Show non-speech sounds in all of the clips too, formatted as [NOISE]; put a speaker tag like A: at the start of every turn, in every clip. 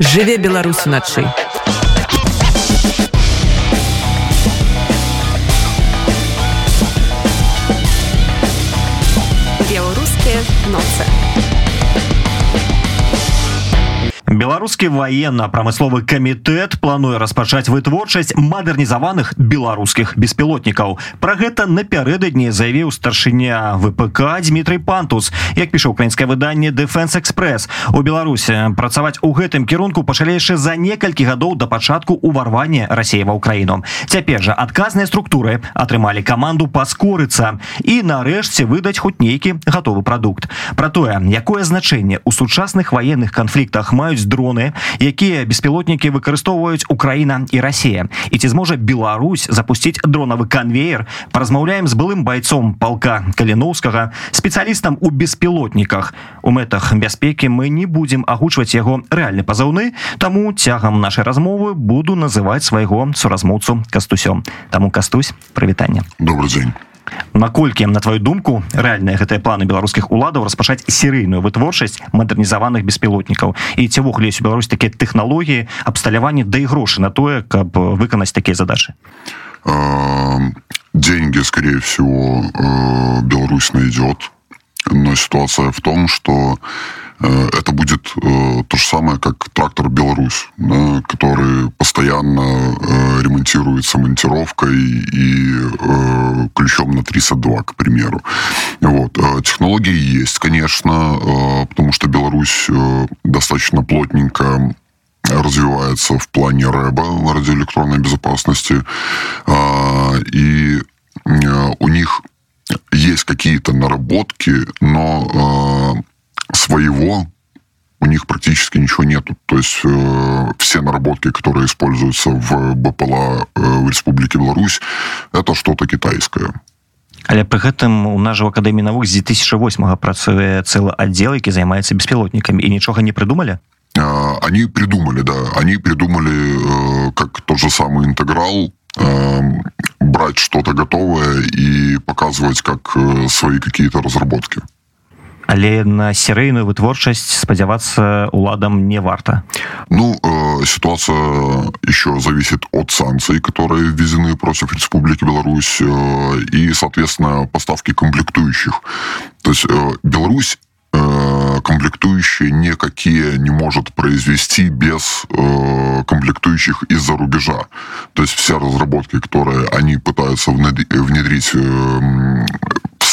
A: Жыве Беларусь уначы.
B: Белорусские ноцы.
C: Беларускі военно-прамысловы камітэт плануе распачаць вытворчасць мадэрнізаваных беларускіх беспілотнікаў. Про гэта напярэдадні заявіў старшыня впк дмитрий пантус. Як піша украінскае выданне defense экспресс у беларусе працаваць у гэтым кірунку пачалі яшчэ за некалькі гадоў да пачатку уварвання рассея ва ўкраіну. Цяпер жа адказныя структуры атрымалі каманду паскорыцца і нарэшце выдаць хоць нейкі гатовы прадукт. Про тое якое значэнне у сучасных военных канфліктах маюць маюць дроны якія беспілотнікі выкарыстоўваюць Украіна і Расія. І ці зможа Беларусь запусціць дронавы конвейер паразмаўляем з былым байцом палка каліноўскага спецыялістам у беспілотніках. У мэтах бяспекі мы не будзем агучваць яго рэальны пазыўны таму цягам нашай размовы буду называць свайго суразмоўцу кастусём. Таму кастусь прывітання
D: добрый дзень
C: наколькі на твою думку рэальныя гэтыя планы беларускіх уладаў распачаць серыйную вытворчасць мадэрнізаваных беспілотнікаў? І ці ввогуле у Беларусь такія тэхналогіі абсталяванні да і грошы на тое каб выканаць такія задачи
D: деньги скорее всего Беларусь найдет. Но ситуация в том что Э, это будет э, то же самое, как трактор «Беларусь», да, который постоянно э, ремонтируется монтировкой и ключом на 32, к примеру. Вот. Технологии есть, конечно, потому что Беларусь достаточно плотненько развивается в плане РЭБа, радиоэлектронной безопасности, и у них есть какие-то наработки, но своего у них практически ничего нету. То есть э, все наработки, которые используются в БПЛА э, в Республике Беларусь, это что-то китайское.
C: Але пры гэтым у нас жа в акадэміі навук з 2008 працуе цэлы аддзел які займаецца беспілотнікамі і нічога не придумали
D: э, они придумали да они придумали э, как тот же самый интеграл э, брать что-то готовое и показывать как э, свои какие-то разработки
C: але на серыйную вытворчасць спадзявацца уладам не варта
D: ну э, ситуация еще зависит от санкций которые введены против республики беларусь э, и соответственно поставки комплектующих то есть э, беларусь э, комплектующие никакие не может произвести без э, комплектующих из-за рубежа. То есть все разработки, которые они пытаются внедрить э,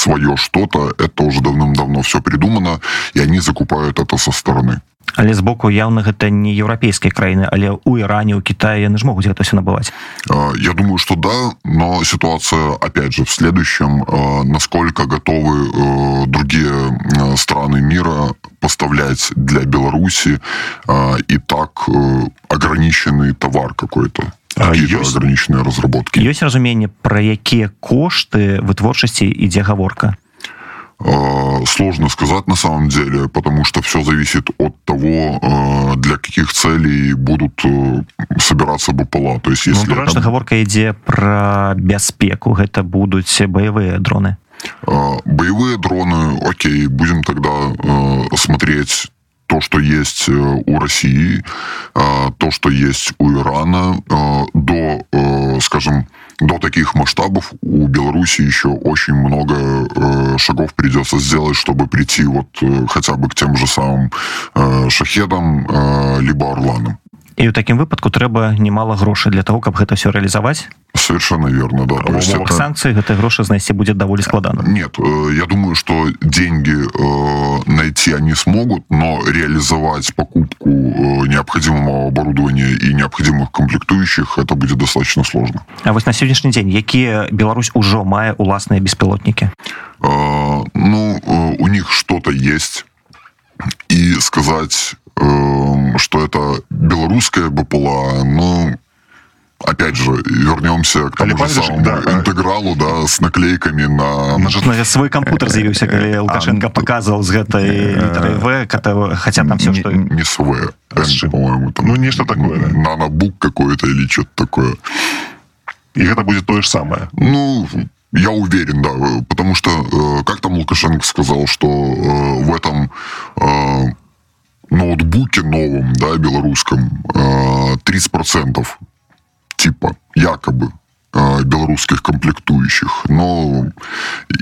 D: свое что-то, это уже давным-давно все придумано, и они закупают это со стороны.
C: але з боку явно гэта не еўрапейскія краіны але у Іране у Китае яны ж могуць гэта все набываць
D: я думаю что да но ситуация опять же в следующем насколько готовы другие страны мира поставлять для Беларуси и так ограниченный товар какой-то ёсць ограниченные разработки
C: ёсць разуменне про якія кошты вытворчасці ідзе гаворка
D: сложно сказать на самом деле потому что все зависит от того для каких целей будут собираться БПЛА то есть если
C: ну, гаворка ідзе про бяспеку гэта будуць боевые дроны
D: боевые дроны Окей будем тогда смотреть то, что есть э, у России, э, то, что есть у Ирана, э, до, скажем, до таких масштабов у Беларуси еще очень много шагов придется сделать, чтобы прийти вот хотя бы к тем же самым шахедам, либо орланам.
C: І ў такім выпадку трэба немало грошай для того каб гэта все реалізаваць
D: совершенно верно да
C: есть это... санкции гэтай грошы знайсці будет даволі складана.
D: Нет э, я думаю что деньги э, найти они смогут но реализовать покупку э, необходимого оборудования и необходимых комплектующих это будет достаточно сложно.
C: А вось на сегодняшний день якія Беларусь ужо мае уласныя беспілотники
D: э, ну у них что-то есть. И сказать что это белорусская БПЛА, но опять же, вернемся к тому же самому да, интегралу, да, с наклейками на...
C: На свой компьютер заявился, когда Лукашенко а, показывал с этой литерой В, хотя там все, что...
D: Не с В, N, по-моему.
E: Ну, нечто такое, да.
D: Нанобук какой-то или что-то такое.
E: И это будет то же самое.
D: Ну, я уверен, да, потому что, э, как там Лукашенко сказал, что э, в этом э, ноутбуке новом, да, белорусском, 30% типа якобы белорусских комплектующих. Но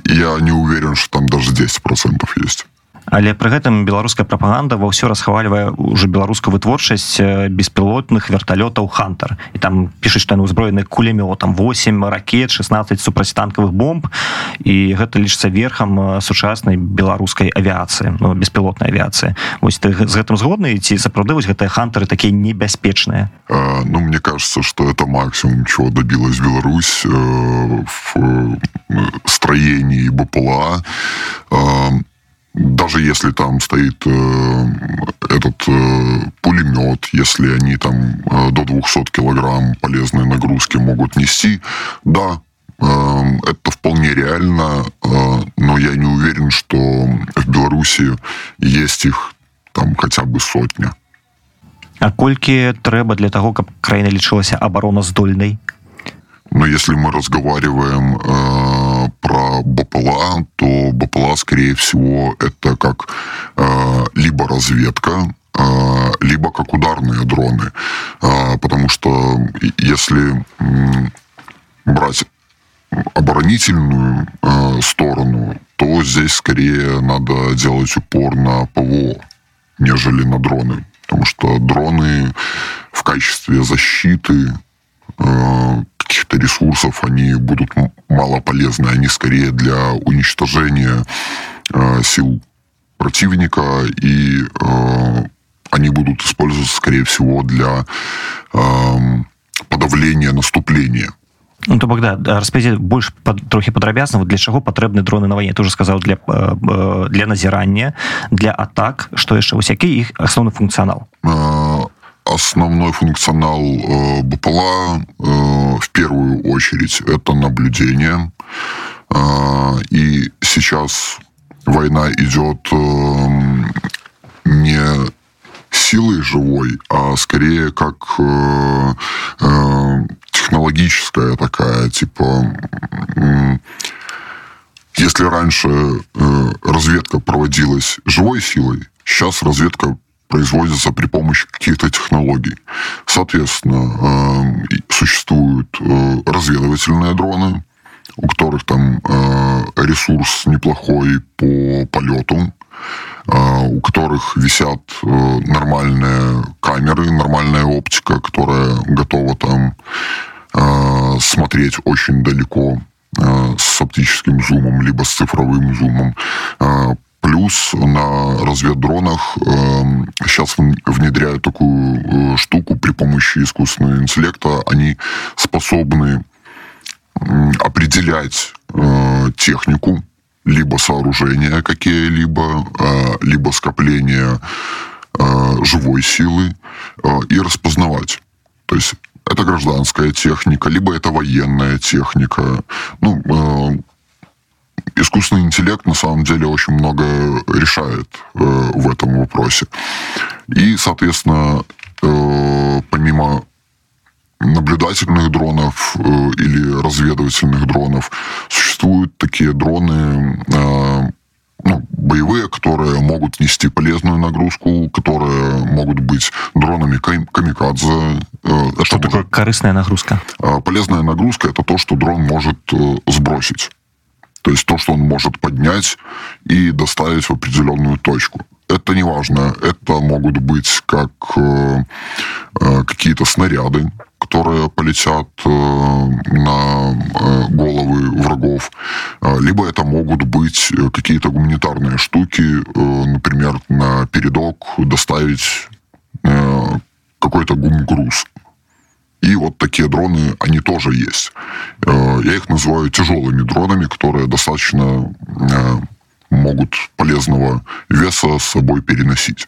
D: я не уверен, что там даже 10% есть.
C: Але пры гэтым беларуская прапаганда ва ўсё расхвальвае уже беларускую вытворчасць беспілотных верталётаў хантер і там пішуць што узброены кулемётам 8 ракет 16 супрацьтанкавых бомб. І гэта лічыцца верхам сучаснай беларускай авіяцыі ну, беспілотнай авіяцыі. Вось ты з гэтым згодны? Ці сапраўды вось гэтыя хантеры такія небяспечныя?
D: Ну мне кажется что это максимум чего добилась Беларусь э, в э, строении БПЛА. Э, даже если там стоит э, этот э, пулемет, если они там э, до 200 килограмм полезной нагрузки могут нести, да, э, это вполне реально, э, но я не уверен, что в Беларуси есть их там хотя бы сотня.
C: А колькі трэба для того, каб краіна лічылася абароназдольнай?
D: Но если мы разговариваем э, про БПЛА, то БПЛА, скорее всего, это как э, либо разведка, э, либо как ударные дроны. Э, потому что если брать оборонительную сторону, то здесь скорее надо делать упор на ПВО, нежели на дроны. Потому что дроны в качестве защиты э, каких-то ресурсов, они будут мало полезны, они скорее для уничтожения э, сил противника, и э, они будут использоваться, скорее всего, для э, подавления наступления.
C: Ну, то бок да распавядзе больш пад, трохі падрабязна для чаго патрэбны дроны на вайне ты уже сказаў для э, э, для назірання для атак што яшчэ вось які іх асноўны функцыянал
D: основной функционал э, БПЛА э, в первую очередь это наблюдение. Э, и сейчас война идет э, не силой живой, а скорее как э, э, технологическая такая, типа... Э, если раньше э, разведка проводилась живой силой, сейчас разведка производится при помощи каких-то технологий. Соответственно, э, существуют э, разведывательные дроны, у которых там э, ресурс неплохой по полету, у которых висят нормальные камеры, нормальная оптика, которая готова там смотреть очень далеко с оптическим зумом, либо с цифровым зумом. Плюс на разведдронах э, сейчас внедряют такую э, штуку при помощи искусственного интеллекта. Они способны э, определять э, технику, либо сооружения какие-либо, э, либо скопления э, живой силы э, и распознавать. То есть это гражданская техника, либо это военная техника. Ну, э, искусственный интеллект на самом деле очень много решает э, в этом вопросе. И, соответственно, э, помимо наблюдательных дронов э, или разведывательных дронов существуют такие дроны э, ну, боевые, которые могут нести полезную нагрузку, которые могут быть дронами камикадзе.
C: Э, что такое корыстная нагрузка?
D: Э, полезная нагрузка это то, что дрон может э, сбросить. То есть то, что он может поднять и доставить в определенную точку. Это не важно. Это могут быть как э, э, какие-то снаряды, которые полетят э, на э, головы врагов, э, либо это могут быть какие-то гуманитарные штуки, э, например, на передок доставить э, какой-то гум-груз. И вот такие дроны, они тоже есть. Э, я их называю тяжелыми дронами, которые достаточно э, могут полезного веса с собой переносить.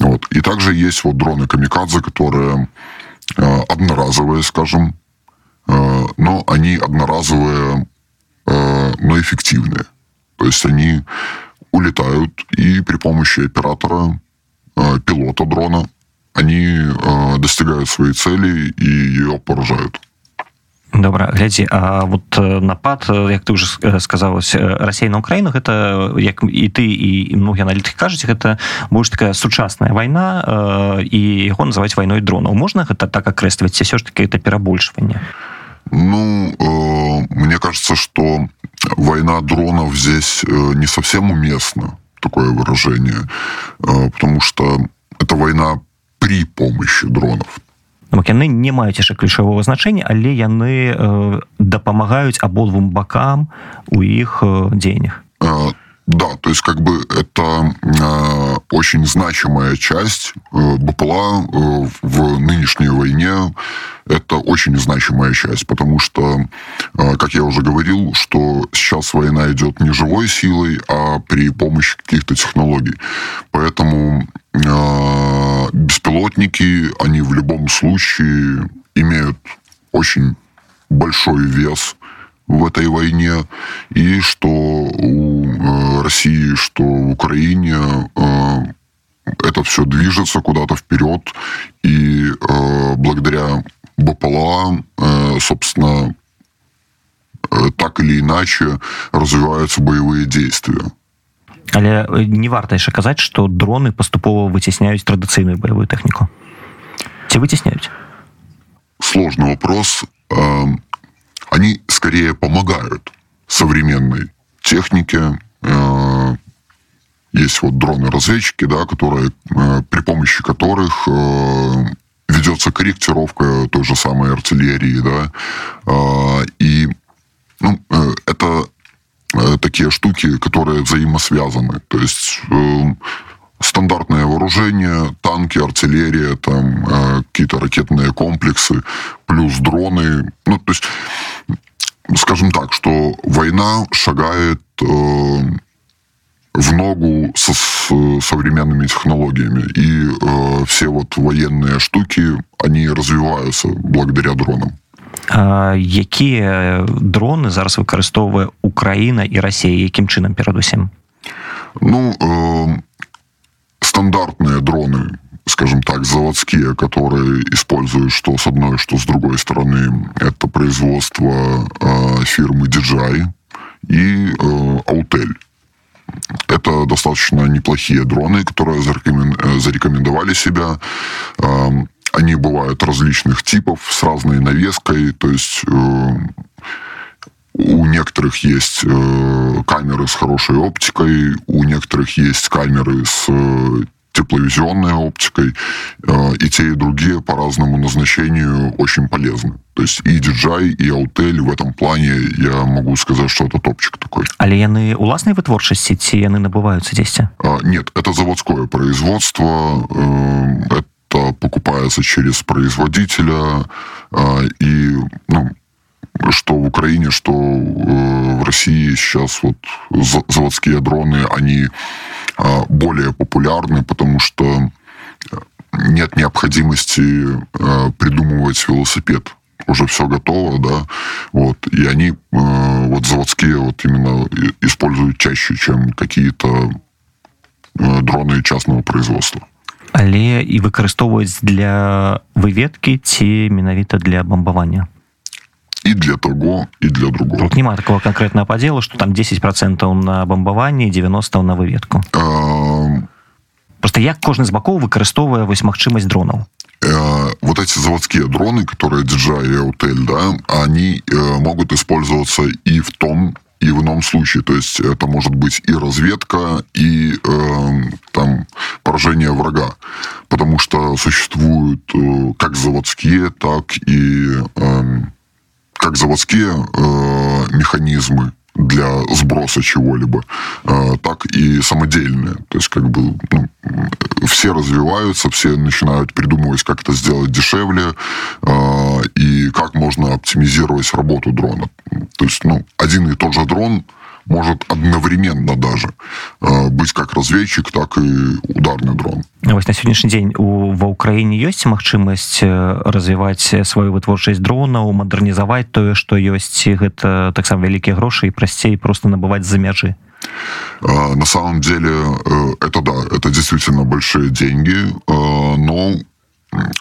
D: Вот. И также есть вот дроны камикадзе, которые э, одноразовые, скажем, но они одноразовые, но эффективные. То есть они улетают и при помощи оператора, пилота дрона, они э, достигают своей цели и ее поражают.
C: добра глядзі А вот э, напад э, як ты уже сказалось Расей на Украіну гэта як і ты і многія аналітыкі кажуць гэта больш такая сучасная вайна і яго называць вайной дронаў можна гэта так акрэсліваць все ж таки это перабольшванне
D: Ну, э, мне кажется, что война дронов здесь э, не совсем уместна, такое выражение, э, потому что это война при помощи дронов.
C: Бок яны не маюць яшчэ ключавого значення але яны э, дапамагаюць абодвум бакам у іх э, дзеяннях.
D: Э, да то есть как бы это э, очень значимая часть э, БПЛА э, в нынешней войне. Это очень значимая часть потому что э, как я уже говорил что сейчас война идет не живой силой а при помощи каких-то технологий. Поэтому э, беспилотники, они в любом случае имеют очень большой вес в этой войне, и что у э, России, что в Украине э, это все движется куда-то вперед, и э, благодаря БПЛА, собственно, так или иначе развиваются боевые действия
C: але не варта яшчэ казаць что дроны паступова выцісняюць традыцыйную боевую тэхніку ці выцісняюць
D: сложный вопрос они скорее помогают современной технике есть вот дроны-разведчики, да, которые, при помощи которых ведется корректировка той же самой артиллерии, да, и ну, это Э, такие штуки, которые взаимосвязаны. То есть э, стандартное вооружение, танки, артиллерия, там э, какие-то ракетные комплексы, плюс дроны. Ну, то есть, скажем так, что война шагает э, в ногу со, с современными технологиями. И э, все вот военные штуки, они развиваются благодаря дронам.
C: якія дроны зараз выкарыстоўвае Украіна і Расія якім чынам перадусім
D: ну э, стандартные дроны скажем так заводские которые используют что с одной что с другой стороны это производство э, фирмы DJI и э, Аутель это достаточно неплохие дроны которые э, зарекомендовали себя э, они бывают различных типов, с разной навеской. То есть э, у некоторых есть э, камеры с хорошей оптикой, у некоторых есть камеры с э, тепловизионной оптикой. Э, и те, и другие по разному назначению очень полезны. То есть и DJI, и Autel в этом плане я могу сказать, что это топчик такой.
C: Але яны уласнай вытворчасці ці яны набываюцца дзесьці?
D: А, нет, это заводское производство. Э, это это покупается через производителя, и ну, что в Украине, что э, в России сейчас вот заводские дроны, они более популярны, потому что нет необходимости придумывать велосипед. Уже все готово, да, вот, и они, вот заводские вот именно используют чаще, чем какие-то дроны частного производства
C: але і выкарыстоўваюць для выведкі ці менавіта для бомбавання
D: і для того і для другого
C: Тут няма такого конкретного падзелу что там 10 процентаў на бомбаванне 90 на выведку а... просто як кожны з бакоў выкарыстоўвае вось магчымасць дронаў
D: вот эти заводские дроны которые DJI и Autel, да, они э, могут использоваться и в том и в ином случае. То есть это может быть и разведка, и э, там поражение врага. Потому что существуют э, как заводские, так и э, как заводские э, механизмы для сброса чего-либо, э, так и самодельные. То есть как бы ну, все развиваются, все начинают придумывать, как это сделать дешевле э, и как можно оптимизировать работу дрона. То есть ну, один и тот же дрон может одновременно даже э, быть как разведчик, так и ударный дрон.
C: Вось на сённяшні дзень у ва ўкраіне ёсць магчымасць развіваць сваю вытворчасць дронаў мадэрнізаваць тое што ёсць гэта таксама вялікія грошы і прасцей просто набываць за мяжы
D: на самом деле это да это действительно большие деньги но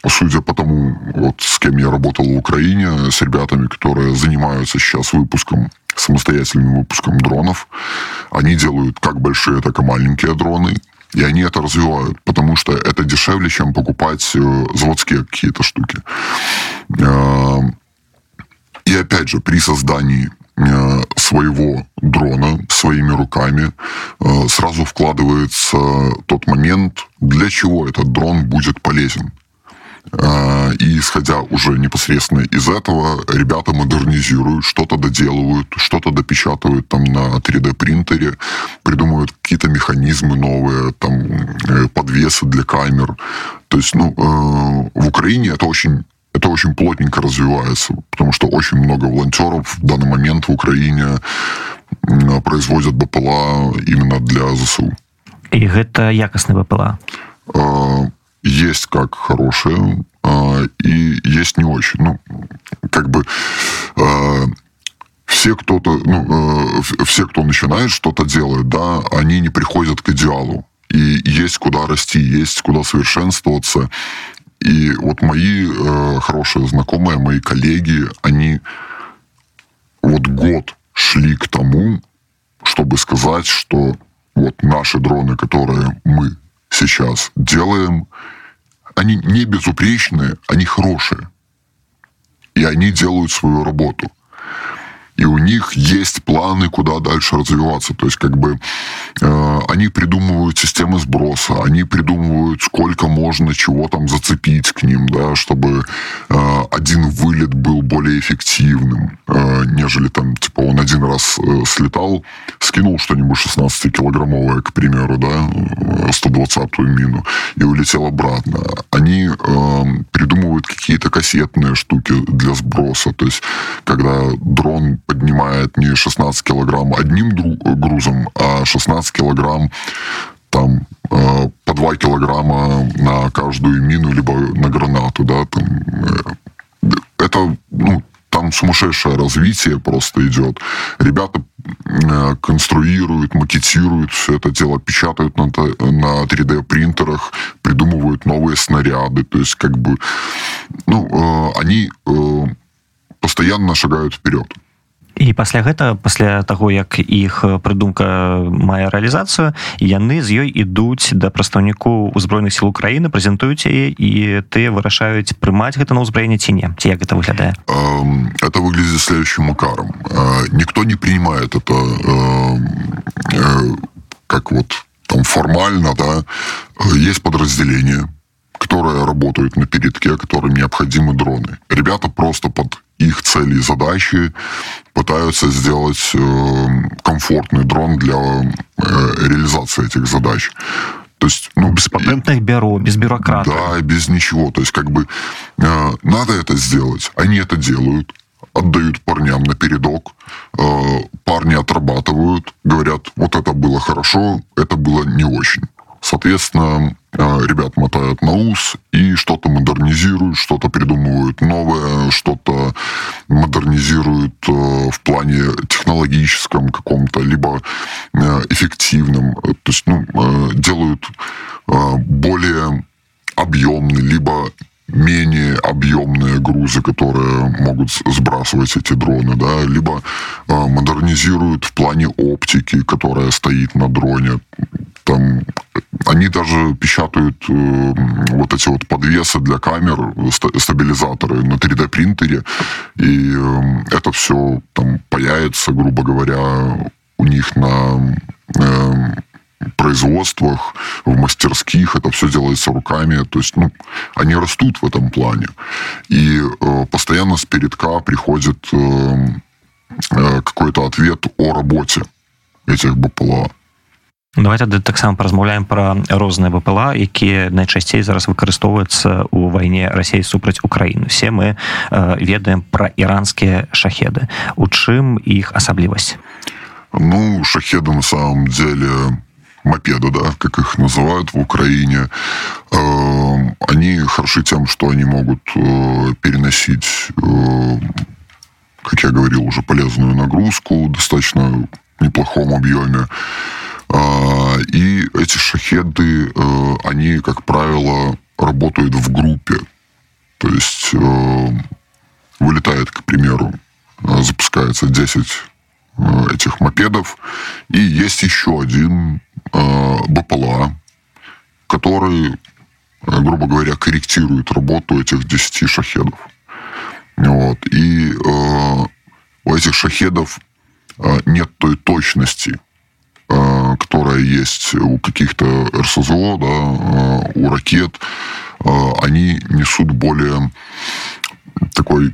D: судя по тому, вот с кем я работал в Украине, с ребятами, которые занимаются сейчас выпуском, самостоятельным выпуском дронов, они делают как большие, так и маленькие дроны, и они это развивают, потому что это дешевле, чем покупать э, заводские какие-то штуки. Э, и опять же, при создании э, своего дрона своими руками сразу вкладывается тот момент, для чего этот дрон будет полезен. А, и исходя уже непосредственно из этого, ребята модернизируют, что-то доделывают, что-то допечатывают там на 3D-принтере, придумывают какие-то механизмы новые, там э, подвесы для камер. То есть, ну, э, в Украине это очень это очень плотненько развивается, потому что очень много волонтеров в данный момент в Украине производят БПЛА именно для ЗСУ.
C: И это якостный БПЛА?
D: А, есть как хорошие, э, и есть не очень. Ну, как бы э, все кто-то, ну, э, все, кто начинает что-то делать, да, они не приходят к идеалу. И есть куда расти, есть куда совершенствоваться. И вот мои хорошие знакомые, мои коллеги, они вот год шли к тому, чтобы сказать, что вот наши дроны, которые мы сейчас делаем, они не безупречные, они хорошие. И они делают свою работу и у них есть планы, куда дальше развиваться. То есть, как бы, э, они придумывают системы сброса, они придумывают, сколько можно чего там зацепить к ним, да, чтобы э, один вылет был более эффективным, э, нежели там, типа, он один раз э, слетал, скинул что-нибудь 16-килограммовое, к примеру, да, 120-ю мину, и улетел обратно. Они э, кассетные штуки для сброса. То есть, когда дрон поднимает не 16 килограмм одним грузом, а 16 килограмм там э, по 2 килограмма на каждую мину, либо на гранату, да, там, э, это, ну, там сумасшедшее развитие просто идет. Ребята э, конструируют, макетируют все это дело, печатают на, на 3D принтерах, придумывают новые снаряды, то есть как бы, ну, э, они э, постоянно шагают вперед.
C: І пасля гэта пасля таго як іх прыдумка мае рэалізацыю яны з ёй ідуць да прадстаўніку узброеных сил Украіны прэзентуюць яе і ты вырашаюць прымаць гэта на ўзбраенне ці не. Ці як это выглядае?
D: Это выглядит следующим макаром. Никто не принимает это как вот там формально да. Есть подразделение которые работают на передке, которым необходимы дроны. Ребята просто под их цели и задачи пытаются сделать э, комфортный дрон для э, реализации этих задач.
C: То есть, ну, без патентных бюро, без бюрократов.
D: Да, без ничего. То есть, как бы э, надо это сделать. Они это делают, отдают парням на передок. Э, парни отрабатывают, говорят, вот это было хорошо, это было не очень. Соответственно, э, ребят мотают на ус и что-то модернизируют, что-то придумывают новое, что-то модернизируют э, в плане технологическом каком-то, либо э, эффективном. То есть ну, делают более объемный, либо менее объемные грузы, которые могут сбрасывать эти дроны, да, либо э, модернизируют в плане оптики, которая стоит на дроне. Там они даже печатают э, вот эти вот подвесы для камер, стабилизаторы на 3D принтере, и э, это все там появится, грубо говоря, у них на э, производствах, в мастерских, это все делается руками, то есть, ну, они растут в этом плане. И э, постоянно с передка приходит э, э, какой-то ответ о работе этих БПЛА.
C: давайте таксама паразмаўляем пра розныя БПЛА якія найчасцей зараз выкарыстоўваюцца ў вайне рассей супраць Украіны все мы э, ведаем пра іранскія шахеды у чым іх асаблівасць
D: ну шахеды на самом деле мопеды, да, как их называют в Украине, э, они хороши тем, что они могут э, переносить, э, как я говорил, уже полезную нагрузку в достаточно неплохом объеме. И эти шахеды, они, как правило, работают в группе. То есть э, вылетает, к примеру, э, запускается 10 э, этих мопедов, и есть еще один э, БПЛА, который, э, грубо говоря, корректирует работу этих 10 шахедов. Вот. И э, у этих шахедов э, нет той точности, э, которая есть у каких-то РСЗО, да, э, у ракет. Э, они несут более такой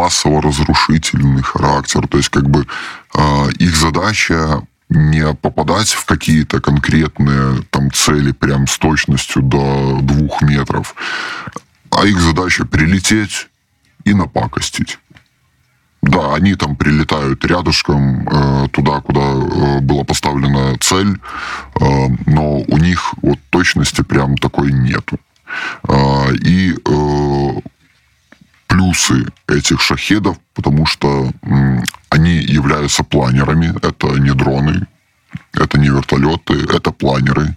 D: массово-разрушительный характер. То есть, как бы, э, их задача не попадать в какие-то конкретные там цели прям с точностью до двух метров, а их задача прилететь и напакостить. Да, они там прилетают рядышком э, туда, куда э, была поставлена цель, э, но у них вот точности прям такой нету. Э, и э, плюсы этих шахедов, потому что э, они являются планерами, это не дроны, это не вертолеты, это планеры.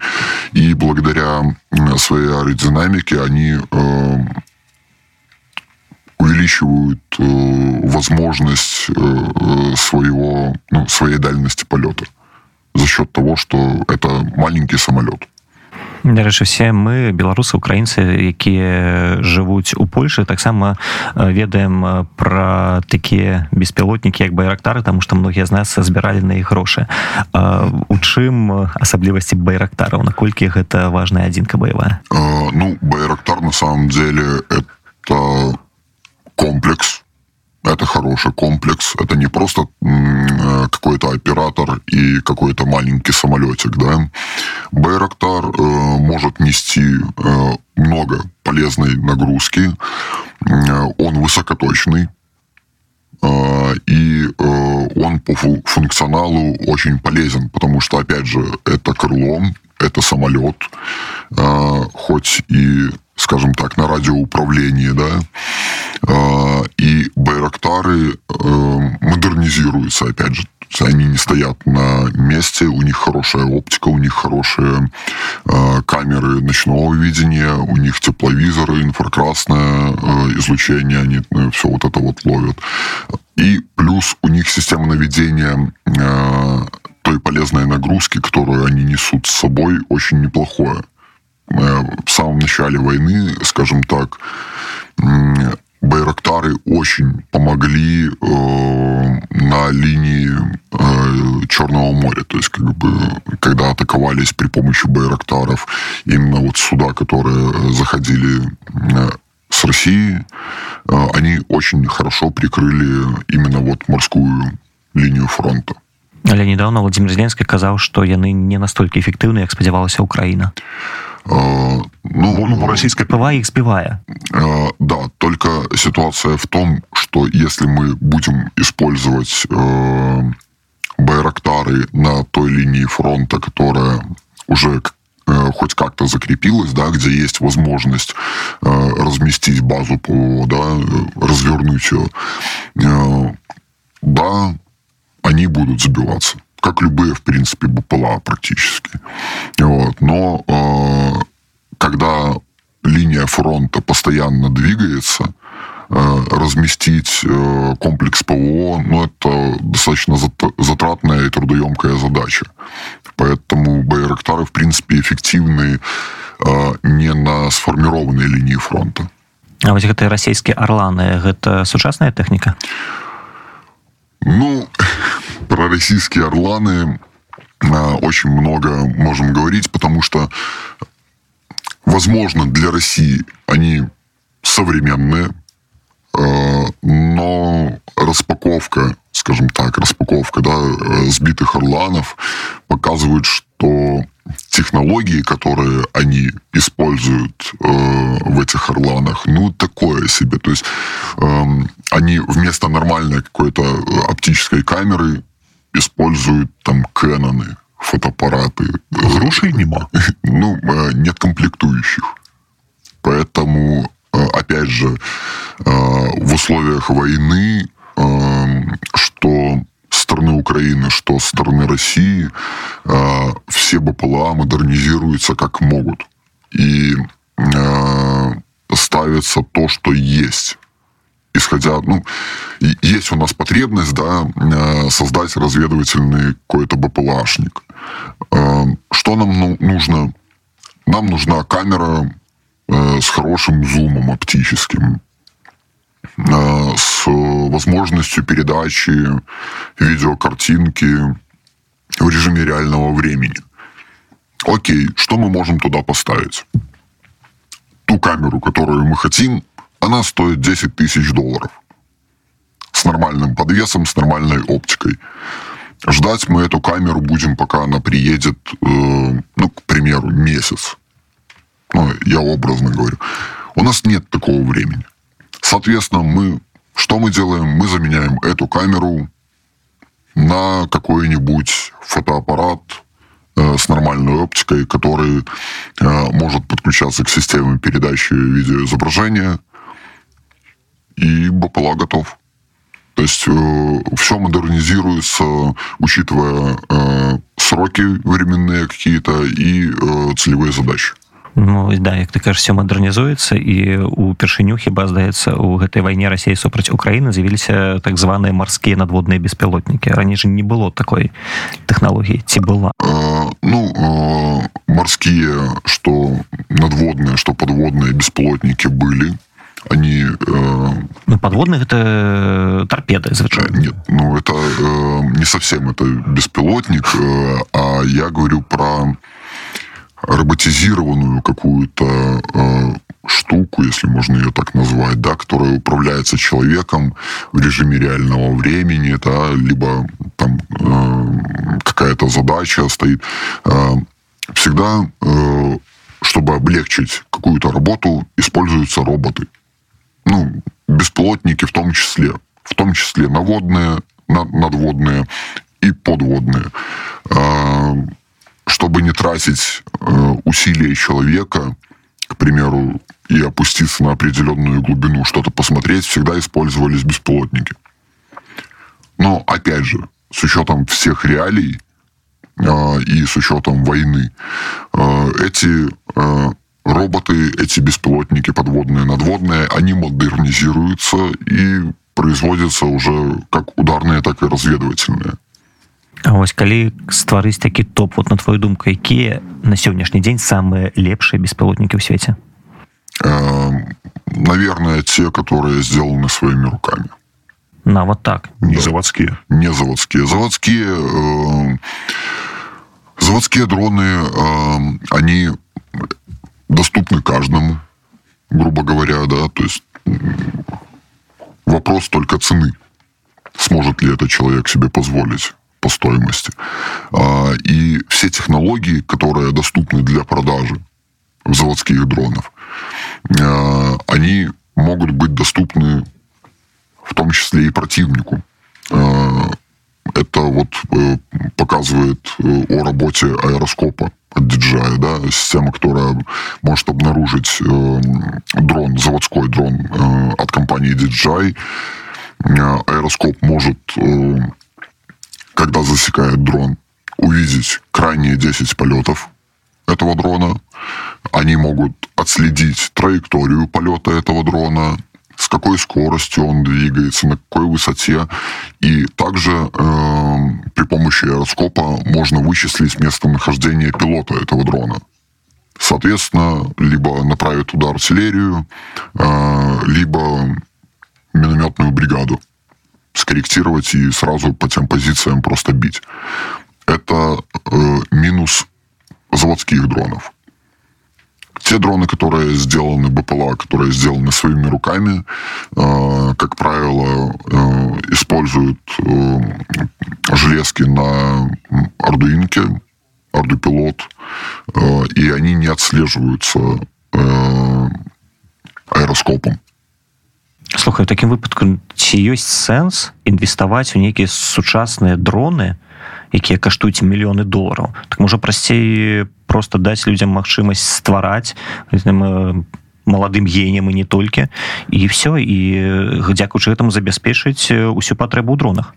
D: И благодаря своей аэродинамике они э, увеличивают э, возможность э, своего, ну, своей дальности полета за счет того, что это маленький самолет.
C: Дарэчы все мы беларусы украінцы якія жывуць у Польшы таксама ведаем пра такія беспілотнікі як байрактары тому что многія з нас збіралі на іх грошы. У чым асаблівасці байрактараў? Наколькі гэта важная адзінка баявая?
D: Ну байрактар на самом деле это комплекс это хороший комплекс. Это не просто э, какой-то оператор и какой-то маленький самолетик, да. Байрактар э, может нести э, много полезной нагрузки. Э, он высокоточный. Э, и э, он по функционалу очень полезен, потому что, опять же, это крыло, это самолет, э, хоть и скажем так, на радиоуправлении, да, и Байрактары модернизируются, опять же, они не стоят на месте, у них хорошая оптика, у них хорошие камеры ночного видения, у них тепловизоры, инфракрасное излучение, они ну, все вот это вот ловят. И плюс у них система наведения той полезной нагрузки, которую они несут с собой, очень неплохое Э, в самом начале войны, скажем так, Байрактары очень помогли э, на линии э, Черного моря. То есть, как бы, когда атаковались при помощи Байрактаров именно вот суда, которые заходили э, с России, э, они очень хорошо прикрыли именно вот морскую линию фронта.
C: Але недавно Владимир Зеленский казаў, што яны не настолькі эфектыўны, як спадзявалася Украіна.
D: Э, ну,
E: ну, расійская
C: ПВА іх збівае.
D: Э, да, только ситуация в том, что если мы будем использовать э, Байрактары на той линии фронта, которая уже хоть как-то закрепилась, да, где есть возможность э, разместить базу ПВО, да, развернуть ее, э, да, они будут сбиваться как любые, в принципе, БПЛА практически. Вот. Но э, когда линия фронта постоянно двигается, э, разместить э, комплекс ПВО, ну, это достаточно затратная и трудоемкая задача. Поэтому Байрактары, в принципе, эффективны э, не на сформированной линии фронта.
C: А вот гэтыя расійскія арланы гэта сучасная тэхніка
D: ну [LAUGHS] про российские орланы а, очень много можем говорить, потому что, возможно, для России они современные, а, но распаковка, скажем так, распаковка да, сбитых орланов показывает, что технологии, которые они используют э, в этих орланах, ну, такое себе. То есть э, они вместо нормальной какой-то оптической камеры используют там Кэноны, фотоаппараты.
E: Грошей нема. [LAUGHS]
D: Ну, нет комплектующих. Поэтому, опять же, в условиях войны, что с стороны Украины, что стороны России, все БПЛА модернизируются как могут. и э, ставится то, что есть исходя, ну, есть у нас потребность, да, э, создать разведывательный какой-то БПЛАшник. Э, что нам ну, нужно? Нам нужна камера э, с хорошим зумом оптическим, с возможностью передачи видеокартинки в режиме реального времени. Окей, что мы можем туда поставить? Ту камеру, которую мы хотим, она стоит 10 тысяч долларов. С нормальным подвесом, с нормальной оптикой. Ждать мы эту камеру будем, пока она приедет, э, ну, к примеру, месяц. Ну, я образно говорю. У нас нет такого времени. Соответственно, мы что мы делаем? Мы заменяем эту камеру на какой-нибудь фотоаппарат э, с нормальной оптикой, который э, может подключаться к системе передачи видеоизображения, и БПЛА готов. То есть э, все модернизируется, учитывая э, сроки временные какие-то и э, целевые задачи.
C: Ну, да як ты кажаш все мадэрнізуецца і упершыню хіба здаецца у гэтай вайне рассіі супраць Украіны з'явіліся так званыя марскія надводныя беспілотнікі раней же не было такой тэхналогіі ці была
D: э, ну э, марскія что надводныя что подводныя беспілотнікі былі они э,
C: ну, подводных это торпеды звычайно
D: нет ну это э, не совсем это беспилотник э, а я говорю про роботизированную какую-то э, штуку, если можно ее так назвать, да, которая управляется человеком в режиме реального времени, да, либо там э, какая-то задача стоит. Э, всегда, э, чтобы облегчить какую-то работу, используются роботы. Ну, бесплотники в том числе. В том числе наводные, надводные и подводные. Э, чтобы не тратить э, усилия человека, к примеру, и опуститься на определенную глубину, что-то посмотреть, всегда использовались беспилотники. Но, опять же, с учетом всех реалий э, и с учетом войны, э, эти роботы, эти беспилотники подводные, надводные, они модернизируются и производятся уже как ударные, так и разведывательные.
C: А вось калі стварыць такі топ вот на твою думку якія на сённяшні дзень самыя лепшыя беспілотнікі ў свеце
D: наверное те которые сделаны своими руками
C: нават так
E: не заводские
D: не заводские заводские э, заводские дроны э, они доступны каждому грубо говоря да то есть вопрос только цены сможет ли этот человек себе позволить по стоимости. А, и все технологии, которые доступны для продажи заводских дронов, а, они могут быть доступны в том числе и противнику. Это вот э, показывает э, о работе аэроскопа от DJI, да, система, которая может обнаружить э, дрон, заводской дрон от компании DJI. Аэроскоп может когда засекает дрон, увидеть крайние 10 полетов этого дрона. Они могут отследить траекторию полета этого дрона, с какой скоростью он двигается, на какой высоте. И также э, при помощи аэроскопа можно вычислить местонахождение пилота этого дрона. Соответственно, либо направить туда артиллерию, э, либо минометную бригаду скорректировать и сразу по тем позициям просто бить. Это э, минус заводских дронов. Те дроны, которые сделаны БПЛА, которые сделаны своими руками, э, как правило, э, используют э, железки на ардуинке, ардупилот, э, и они не отслеживаются э, аэроскопом.
C: слухай таким выпадку ці ёсць сэнс інвеставаць у нейкія сучасныя дроны якія каштуюць мільёны долараў так можа прасцей просто даць людзям магчымасць ствараць маладым генем і не толькі і все і дзякуючы гэтаму забяспечыць усю патрэбу ў дронах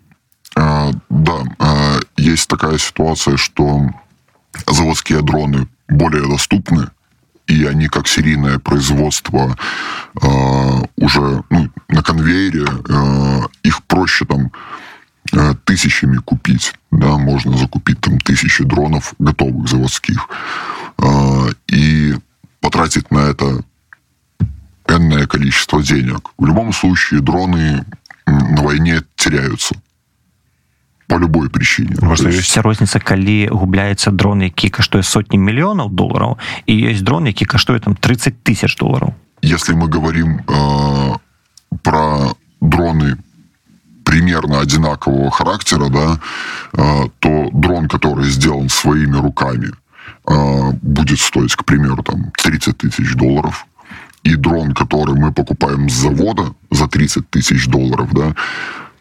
D: а, да а, есть такая ситуация что заводские дроны более доступны и они как серийное производство э, уже ну, на конвейере, э, их проще там э, тысячами купить, да, можно закупить там тысячи дронов готовых заводских э, и потратить на это энное количество денег. В любом случае дроны на войне теряются по любой причине.
C: Просто есть... вся розніца калі губляецца дрон які каштуе сотні мільёнаў доллараў і ёсць дрон які каштуе там 30 тысяч долларов
D: если мы говорим э, про дроны примерно одинакового характера да э, то дрон который сделан своими руками э, будет стоить к примеру там 30 тысяч долларов. И дрон который мы покупаем с завода за 30 тысяч долларов да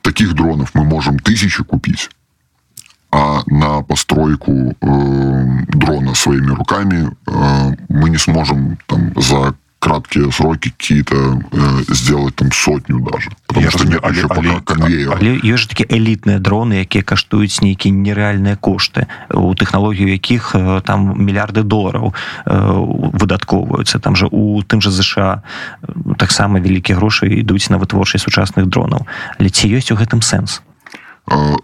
D: таких дронов мы можем тысячи купить, а на постройку э, дрона своими руками э, мы не сможем там за краткие сроки какие-то э, сделать там сотню даже. Потому
C: Я что нет але, пока але, конвейера але ёсць такі элітныя дроны якія каштуюць нейкія нереальныя кошты у тэхналогію якіх э, там мільярды долараў э, выдаткоўваюцца. Там же у тым же ЗША таксама вялікія грошы ідуць на вытворчасць сучасных дронаў. Але ці ёсць у гэтым сэнс?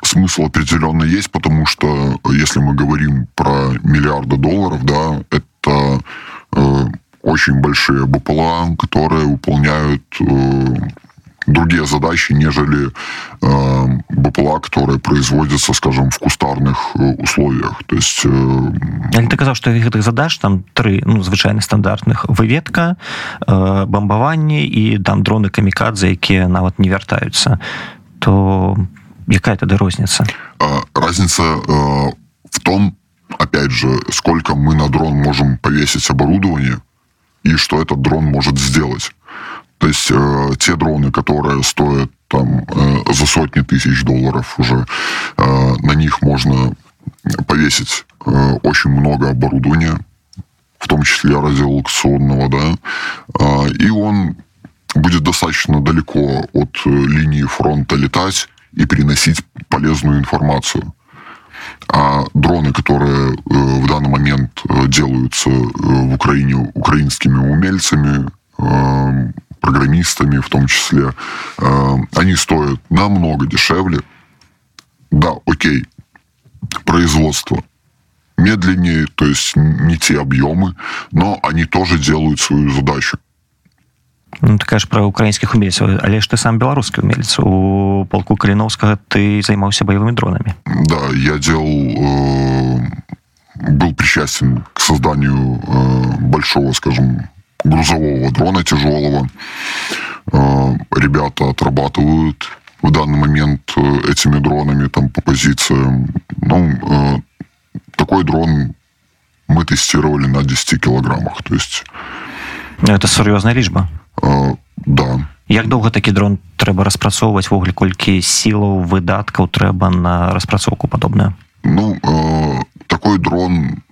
D: Смысл определенно есть, потому что если мы говорим про миллиарды долларов, да, это очень большие БПЛА, которые выполняют э, другие задачи, нежели э, БПЛА, которые производятся, скажем, в кустарных э, условиях. То есть... Э...
C: Я ты казаў, што гэтых задач там тры ну, звычайна стандартных выведка, э, бамбаванне і там дроны камікадзе, якія нават не вяртаюцца, то якая тады розніца?
D: Разница э, в том, опять же, сколько мы на дрон можем повесить оборудование, и что этот дрон может сделать. То есть э, те дроны, которые стоят там э, за сотни тысяч долларов уже, э, на них можно повесить э, очень много оборудования, в том числе радиолокационного, да, э, и он будет достаточно далеко от э, линии фронта летать и переносить полезную информацию. А дроны, которые э, в данный момент э, делаются э, в Украине украинскими умельцами, программистами в том числе, они стоят намного дешевле. Да, окей, производство медленнее, то есть не те объемы, но они тоже делают свою задачу.
C: Ну, ты кажаш пра украінскіх умельцаў але ж ты сам беларускі умелец у полку каліновскага ты займаўся боевыми дронами
D: да я делал э, был причастен к созданию э, большого скажем грузового дрона тяжелого э, ребята отрабатывают в данный момент э, этими дронами там по позициям ну э, такой дрон мы тестировали на 10 килограммах то есть
C: это сур'ёзная лічба
D: да
C: як доўга такі дрон трэба распрацоўваць ввогуле колькі сілаў выдаткаў трэба на распрацоўку падобная
D: ну э, такой дрон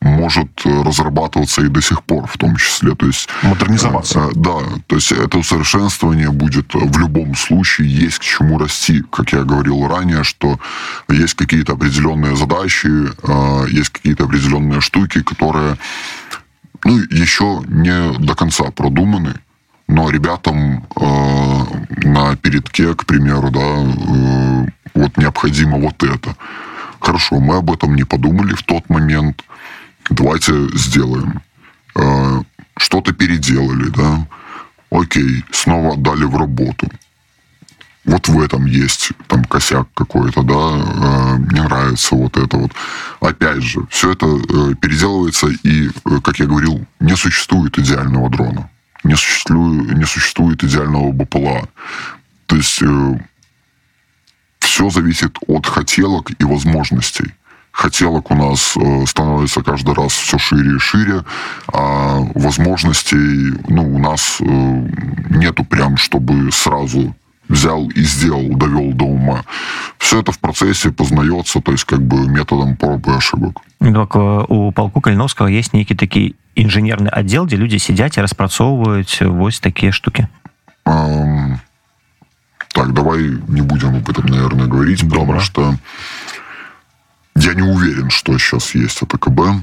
D: может разрабатываться и до сих пор в том числе то есть
E: модернизоваться
D: э, да то есть это усовершенствование будет в любом случае есть к чему расти как я говорил ранее что есть какие-то определенные задачи э, есть какие-то определенные штуки которые ну, еще не до конца продуманы но ребятам э, на передке, к примеру, да, э, вот необходимо вот это. Хорошо, мы об этом не подумали в тот момент. Давайте сделаем. Э, что-то переделали, да. Окей, снова отдали в работу. Вот в этом есть там косяк какой-то, да, э, мне нравится вот это вот. Опять же, все это э, переделывается, и, э, как я говорил, не существует идеального дрона не существует, не существует идеального БПЛА. То есть э, все зависит от хотелок и возможностей. Хотелок у нас э, становится каждый раз все шире и шире, а возможностей ну, у нас э, нету прям, чтобы сразу взял и сделал, довел до ума. Все это в процессе познается, то есть как бы методом проб и ошибок.
C: Так, у полку Калиновского есть некий такой інжынерны аддзел дзе людзі сядзяць і распрацоўваюць вось такія штуки.
D: Um, так давай не будем об этом наверное говорить потому что я не уверен что сейчас есть это КБ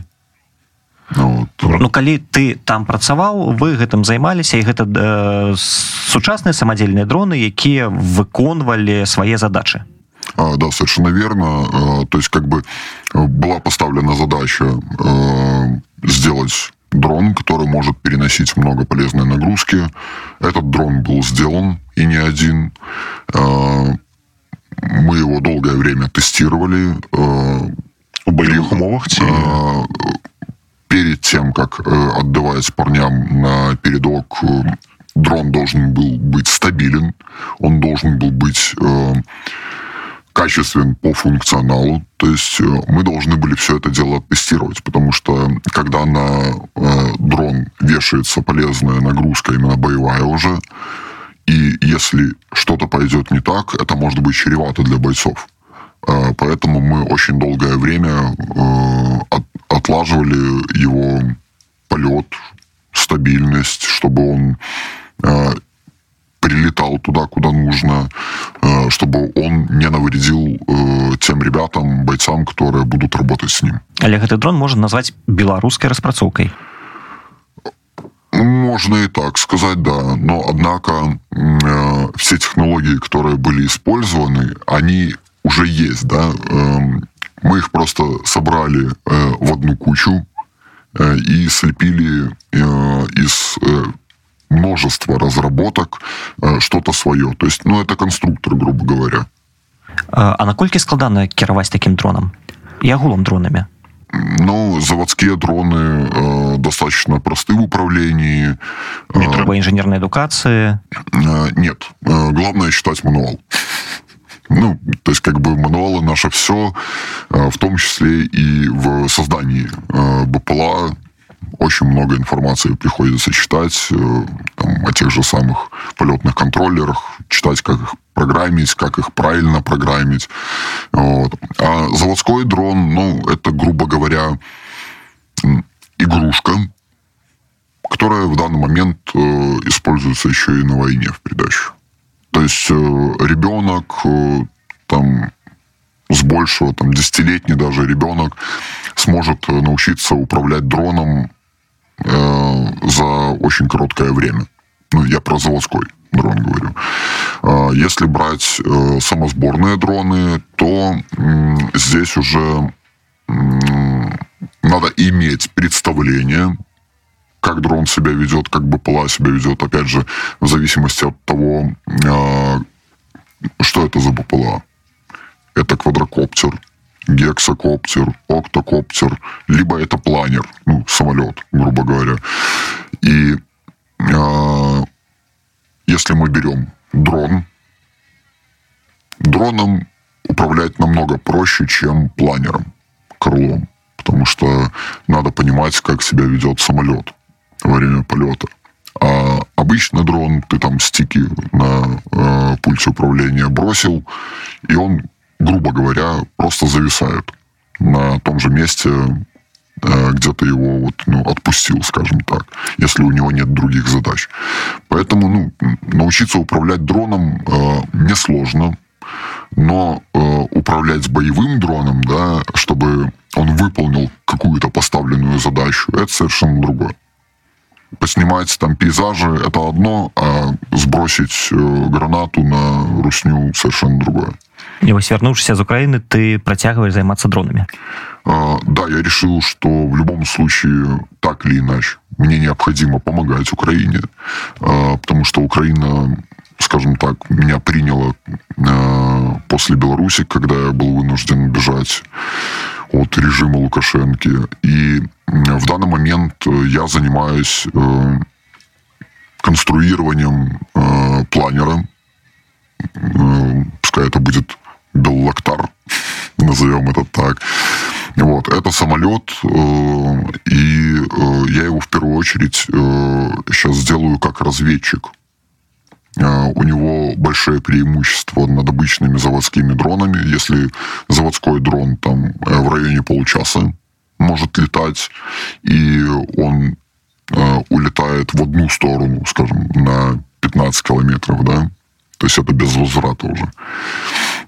D: вот.
C: Ну калі ты там працаваў вы гэтым займаліся і гэта э, сучасныя самадзельныя дроны якія выконвалі свае задачы.
D: Да, совершенно верно. То есть, как бы э, была поставлена задача э, сделать дрон, который может переносить много полезной нагрузки. Этот дрон был сделан, и не один. А, мы его долгое время тестировали. А,
E: У умовах ці
D: а, перед тем, как э, отдавать парням на передок, э, дрон должен был быть стабилен, он должен был быть э, качествен по функционалу. То есть э, мы должны были все это дело тестировать, потому что когда на э, дрон вешается полезная нагрузка, именно боевая уже, и если что-то пойдет не так, это может быть чревато для бойцов. Э, Поэтому мы очень долгое время э, от- отлаживали его полет, стабильность, чтобы он э, прилетал туда, куда нужно, э, чтобы он не навредил э, тем ребятам, бойцам, которые будут работать с ним.
C: але гэты дрон можна назваць беларускай распрацоўкай
D: Можно и так сказать, да. Но, однако, э, все технологии, которые были использованы, они уже есть, да. Эм, Мы их просто собрали в одну кучу и слепили из э, множества разработок э, что-то свое. То есть, ну, это конструктор, грубо говоря.
C: А а наколькі складана кіраваць такім дронам і агулам дронамі
D: Ну, заводские дроны э, достаточно просты в управлении.
C: не
D: Э,
C: трэба інжынернай адукацыі
D: Э, Нет. Э, Главное читать мануал. Ну, то есть, как бы мануалы наше все, в том числе и в создании э, БПЛА очень много информации приходится читать э, там, о тех же самых полетных контроллерах, читать, как их программить, как их правильно программить. Вот. А заводской дрон, ну, это, грубо говоря, игрушка, которая в данный момент э, используется еще и на войне в придачу. То есть э, ребенок там с большего, там, десятилетний даже ребенок сможет научиться управлять дроном за очень короткое время. Ну, я про заводской дрон говорю. А Если брать э, самосборные дроны, то здесь уже надо иметь представление, как дрон себя ведет, как БПЛА себя ведет, опять же, в зависимости от того, э, что это за БПЛА. Это квадрокоптер, гексакоптер, октокоптер, либо это планер, ну, самолет, грубо говоря. И э, если мы берем дрон, дроном управлять намного проще, чем планером, крылом. Потому что надо понимать, как себя ведет самолет во время полета. А обычный дрон, ты там стики на э, пульте управления бросил, и он, грубо говоря, просто зависает на том же месте, э, где ты его вот, ну, отпустил, скажем так, если у него нет других задач. Поэтому ну, научиться управлять дроном э, несложно, но э, управлять боевым дроном, да, чтобы он выполнил какую-то поставленную задачу, это совершенно другое. Поснимать там пейзажи – это одно, а сбросить э, гранату на русню – совершенно другое.
C: і вось вярнуўшыся з Украіны ты працягваеш займацца дронамі
D: А, Да, я решил, что в любом случае, так или иначе, мне необходимо помогать Украине, а, потому что Украина, скажем так, меня приняла а, после Беларуси, когда я был вынужден бежать от режима Лукашенки. И м, в данный момент э, я занимаюсь э, конструированием э, планера. Э, Пускай это будет Беллактар, назовем это так. Вот, это самолет, э, и э, я его в первую очередь э, сейчас сделаю как разведчик. Э, У него большое преимущество над обычными заводскими дронами. Если заводской дрон там э, в районе получаса может летать, и он э, улетает в одну сторону, скажем, на 15 километров, да, то есть это без возврата уже,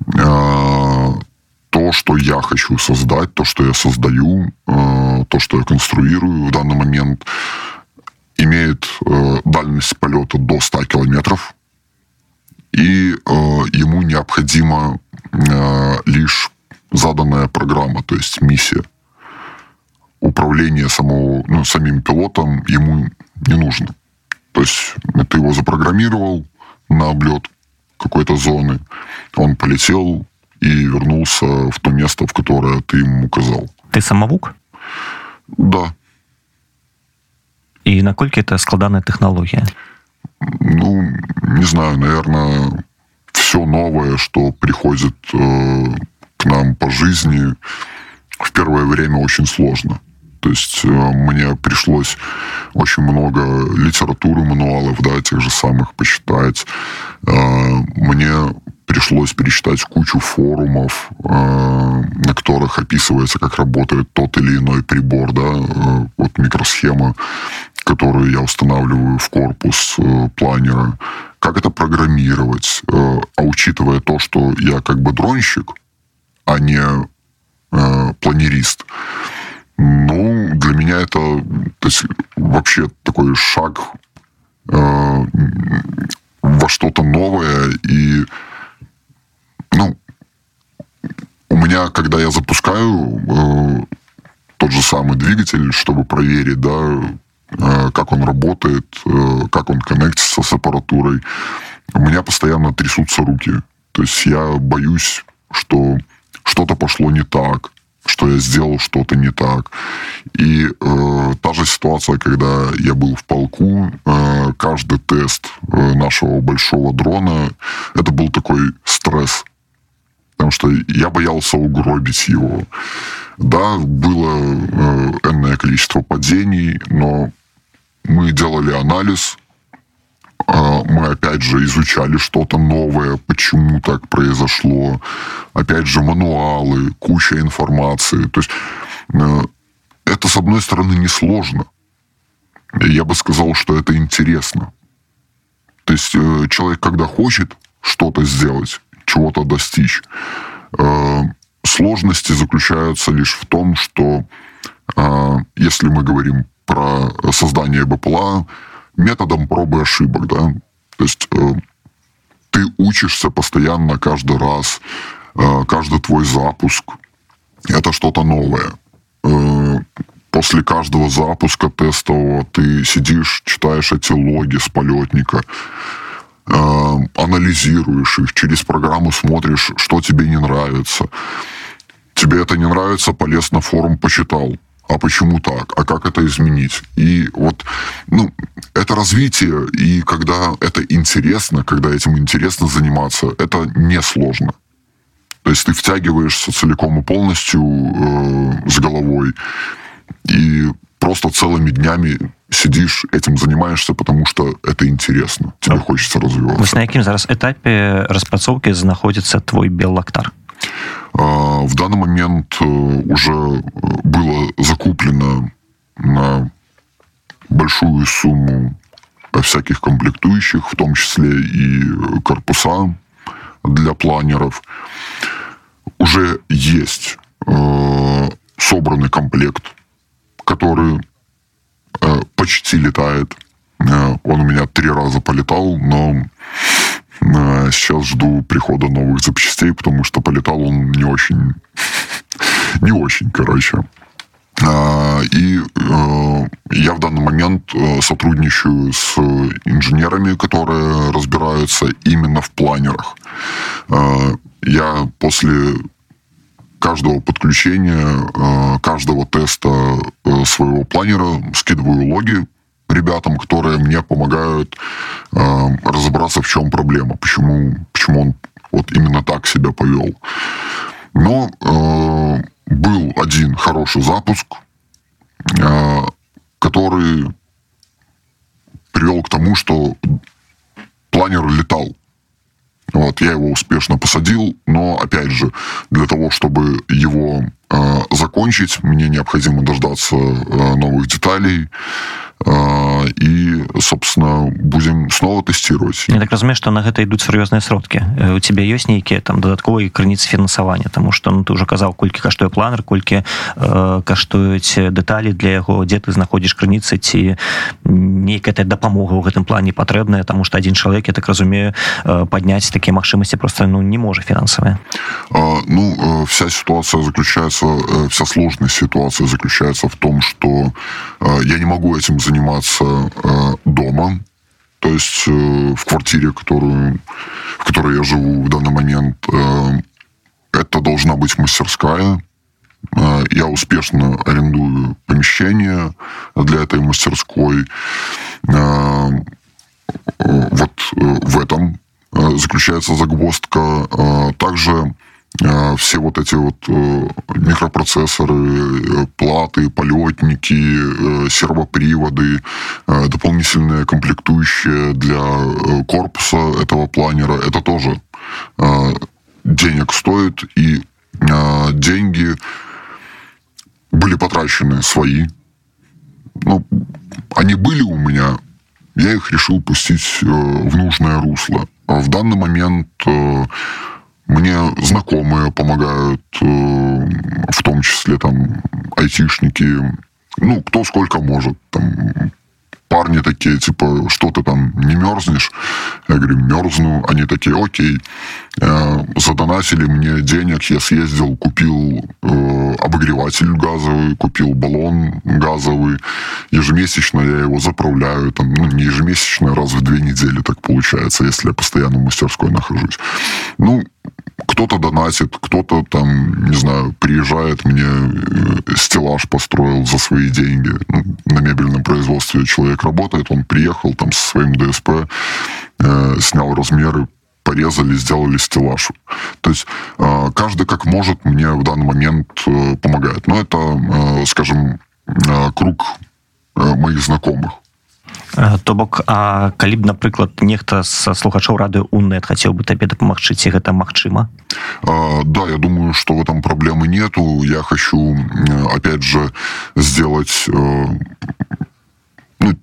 D: то, что я хочу создать, то, что я создаю, э, то, что я конструирую в данный момент, имеет э, дальность полета до 100 километров, и ему необходима лишь заданная программа, то есть миссия. Управление самого, ну, самим пилотом ему не нужно. То есть ты его запрограммировал на облет какой-то зоны, он полетел, и вернулся в то место, в которое ты ему указал.
C: Ты самовук?
D: Да.
C: И наколькі это складаная технология?
D: Ну, не знаю, наверное, все новое, что приходит э, к нам по жизни, в первое время очень сложно. То есть э, мне пришлось очень много литературы, мануалов, да, тех же самых почитать. Э, мне пришлось перечитать кучу форумов, э, на которых описывается, как работает тот или иной прибор, да, вот микросхема, которую я устанавливаю в корпус планера, как это программировать, а учитывая то, что я как бы дронщик, а не планерист, ну, для меня это то есть, вообще такой шаг во что-то новое и ну, у меня, когда я запускаю э, тот же самый двигатель, чтобы проверить, да, э, как он работает, э, как он коннектится с аппаратурой, у меня постоянно трясутся руки. То есть я боюсь, что что-то пошло не так, что я сделал что-то не так. И э, та же ситуация, когда я был в полку, э, каждый тест э, нашего большого дрона, это был такой стресс потому что я боялся угробить его. Да, было э, энное количество падений, но мы делали анализ, мы опять же изучали что-то новое, почему так произошло, опять же мануалы, куча информации. То есть э, это, с одной стороны, несложно. Я бы сказал, что это интересно. То есть э, человек, когда хочет что-то сделать, чего-то достичь. Э, сложности заключаются лишь в том, что если мы говорим про создание БПЛА методом пробы и ошибок, да, то есть э, ты учишься постоянно каждый раз, каждый твой запуск это что-то новое. После каждого запуска тестового ты сидишь, читаешь эти логи с полетника, Э, анализируешь их, через программу смотришь, что тебе не нравится. Тебе это не нравится, полез на форум, почитал А почему так? А как это изменить? И вот, ну, это развитие, и когда это интересно, когда этим интересно заниматься, это несложно. То есть ты втягиваешься целиком и полностью э, с головой, и просто целыми днями сидишь, этим занимаешься, потому что это интересно. Тебе а. хочется развиваться.
C: Вось на якім зараз этапе распрацоўкі знаходзіцца твой беллактар?
D: А, в данный момент э, уже э, было закуплено на большую сумму всяких комплектующих, в том числе и корпуса для планеров. Уже есть э, собранный комплект, который Э, почти летает. Э, он у меня три раза полетал, но э, сейчас жду прихода новых запчастей, потому что полетал он не очень, [LAUGHS] не очень, короче. И я в данный момент сотрудничаю с инженерами, которые разбираются именно в планерах. Я после каждого подключения, э, каждого теста э, своего планера скидываю логи ребятам, которые мне помогают э, разобраться, в чем проблема, почему, почему он вот именно так себя повел. Но э, был один хороший запуск, э, который привел к тому, что планер летал. Вот, я его успешно посадил, но, опять же, для того, чтобы его э, закончить, мне необходимо дождаться э, новых деталей, и, собственно, будем снова тестировать.
C: Я так разумею, что на гэта идут серьезные сродки. Э, у тебя есть нейкія там дадатковыя крыніцы фінансавання тому что ну, ты уже казаў колькі каштуе планер колькі э, каштуюць дэталі для яго дзе ты знаходзіш крыніцы ці нейкая дапамога ў гэтым плане патрэбная тому что один чалавек я так разумею э, падняць такія магчымасці просто ну не можа фінансавая
D: ну вся ситуация заключается вся сложная ситуация заключается в том что я не могу этим заниматься дома то есть э, в квартире, которую, в которой я живу в данный момент, э, это должна быть мастерская. Э, я успешно арендую помещение для этой мастерской. Вот в этом заключается загвоздка. Также Э, все вот эти вот э, микропроцессоры, э, платы, полетники, сервоприводы, дополнительные комплектующие для корпуса этого планера, это тоже денег стоит, и деньги были потрачены свои. Ну, они были у меня, я их решил пустить в нужное русло. В данный момент мне знакомые помогают, э, в том числе там айтишники, ну, кто сколько может. Там, парни такие, типа, что ты там не мерзнешь? Я говорю, мерзну. Они такие, окей. Э, задонатили мне денег, я съездил, купил э, обогреватель газовый, купил баллон газовый. Ежемесячно я его заправляю. Там, ну, не ежемесячно, раз в две недели так получается, если я постоянно в мастерской нахожусь. Ну, кто-то донатит, кто-то там, не знаю, приезжает, мне э, стеллаж построил за свои деньги. Ну, на мебельном производстве человек работает, он приехал там со своим ДСП, э, снял размеры, порезали, сделали стеллаж. То есть э, каждый как может мне в данный момент э, помогает. Но это, э, скажем, э, круг э, моих знакомых.
C: то бок а калі б напрыклад нехта са слухачоў рады унет хацеў бы табе дапамагчы ці гэта магчыма
D: да я думаю что в этом проблемы нету я хочу опять же сделать э, ну,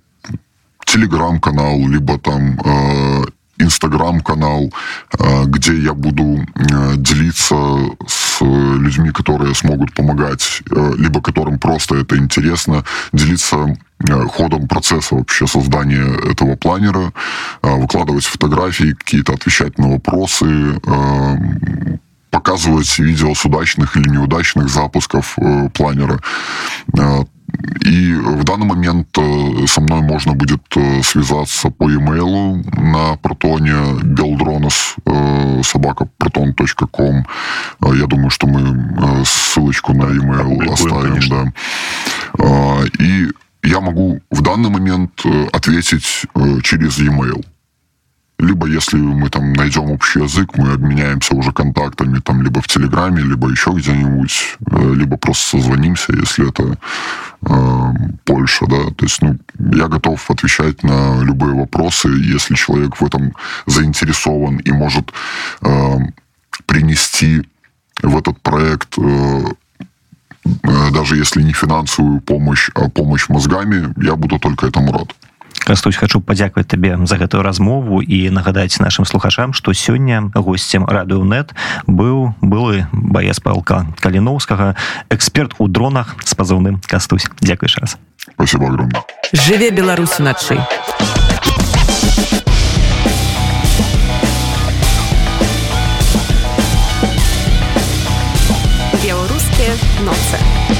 D: телеграм-канал либо там э, инстаграм-канал, э, где я буду делиться с людьми, которые смогут помогать, либо которым просто это интересно, делиться Э, ходом процесса вообще создания этого планера, э, выкладывать фотографии, какие-то отвечать на вопросы, э, показывать видео с удачных или неудачных запусков планера. И в данный момент со мной можно будет связаться по e-mail на протоне белдронос собака proton.com. Я думаю, что мы ссылочку на e-mail оставим. Конечно. Да. И я могу в данный момент э, ответить э, через e-mail. Либо если мы там найдем общий язык, мы обменяемся уже контактами там либо в Телеграме, либо еще где-нибудь, э, либо просто созвонимся, если это э, Польша, да. То есть, ну, я готов отвечать на любые вопросы, если человек в этом заинтересован и может э, принести в этот проект э, даже если не финансовую помощь, а помощь мозгами, я буду только этому рад.
C: Кастусь хочу падзякаваць табе за гэтую размову і нагадаць нашим слухачам што сёння госцем радыонет быў былы баец палка каліноўскага эксперт у дронах з пазыўным кастусь дзякуй раз.
D: Спасибо огромное.
B: Жыве беларусь уначы nossa.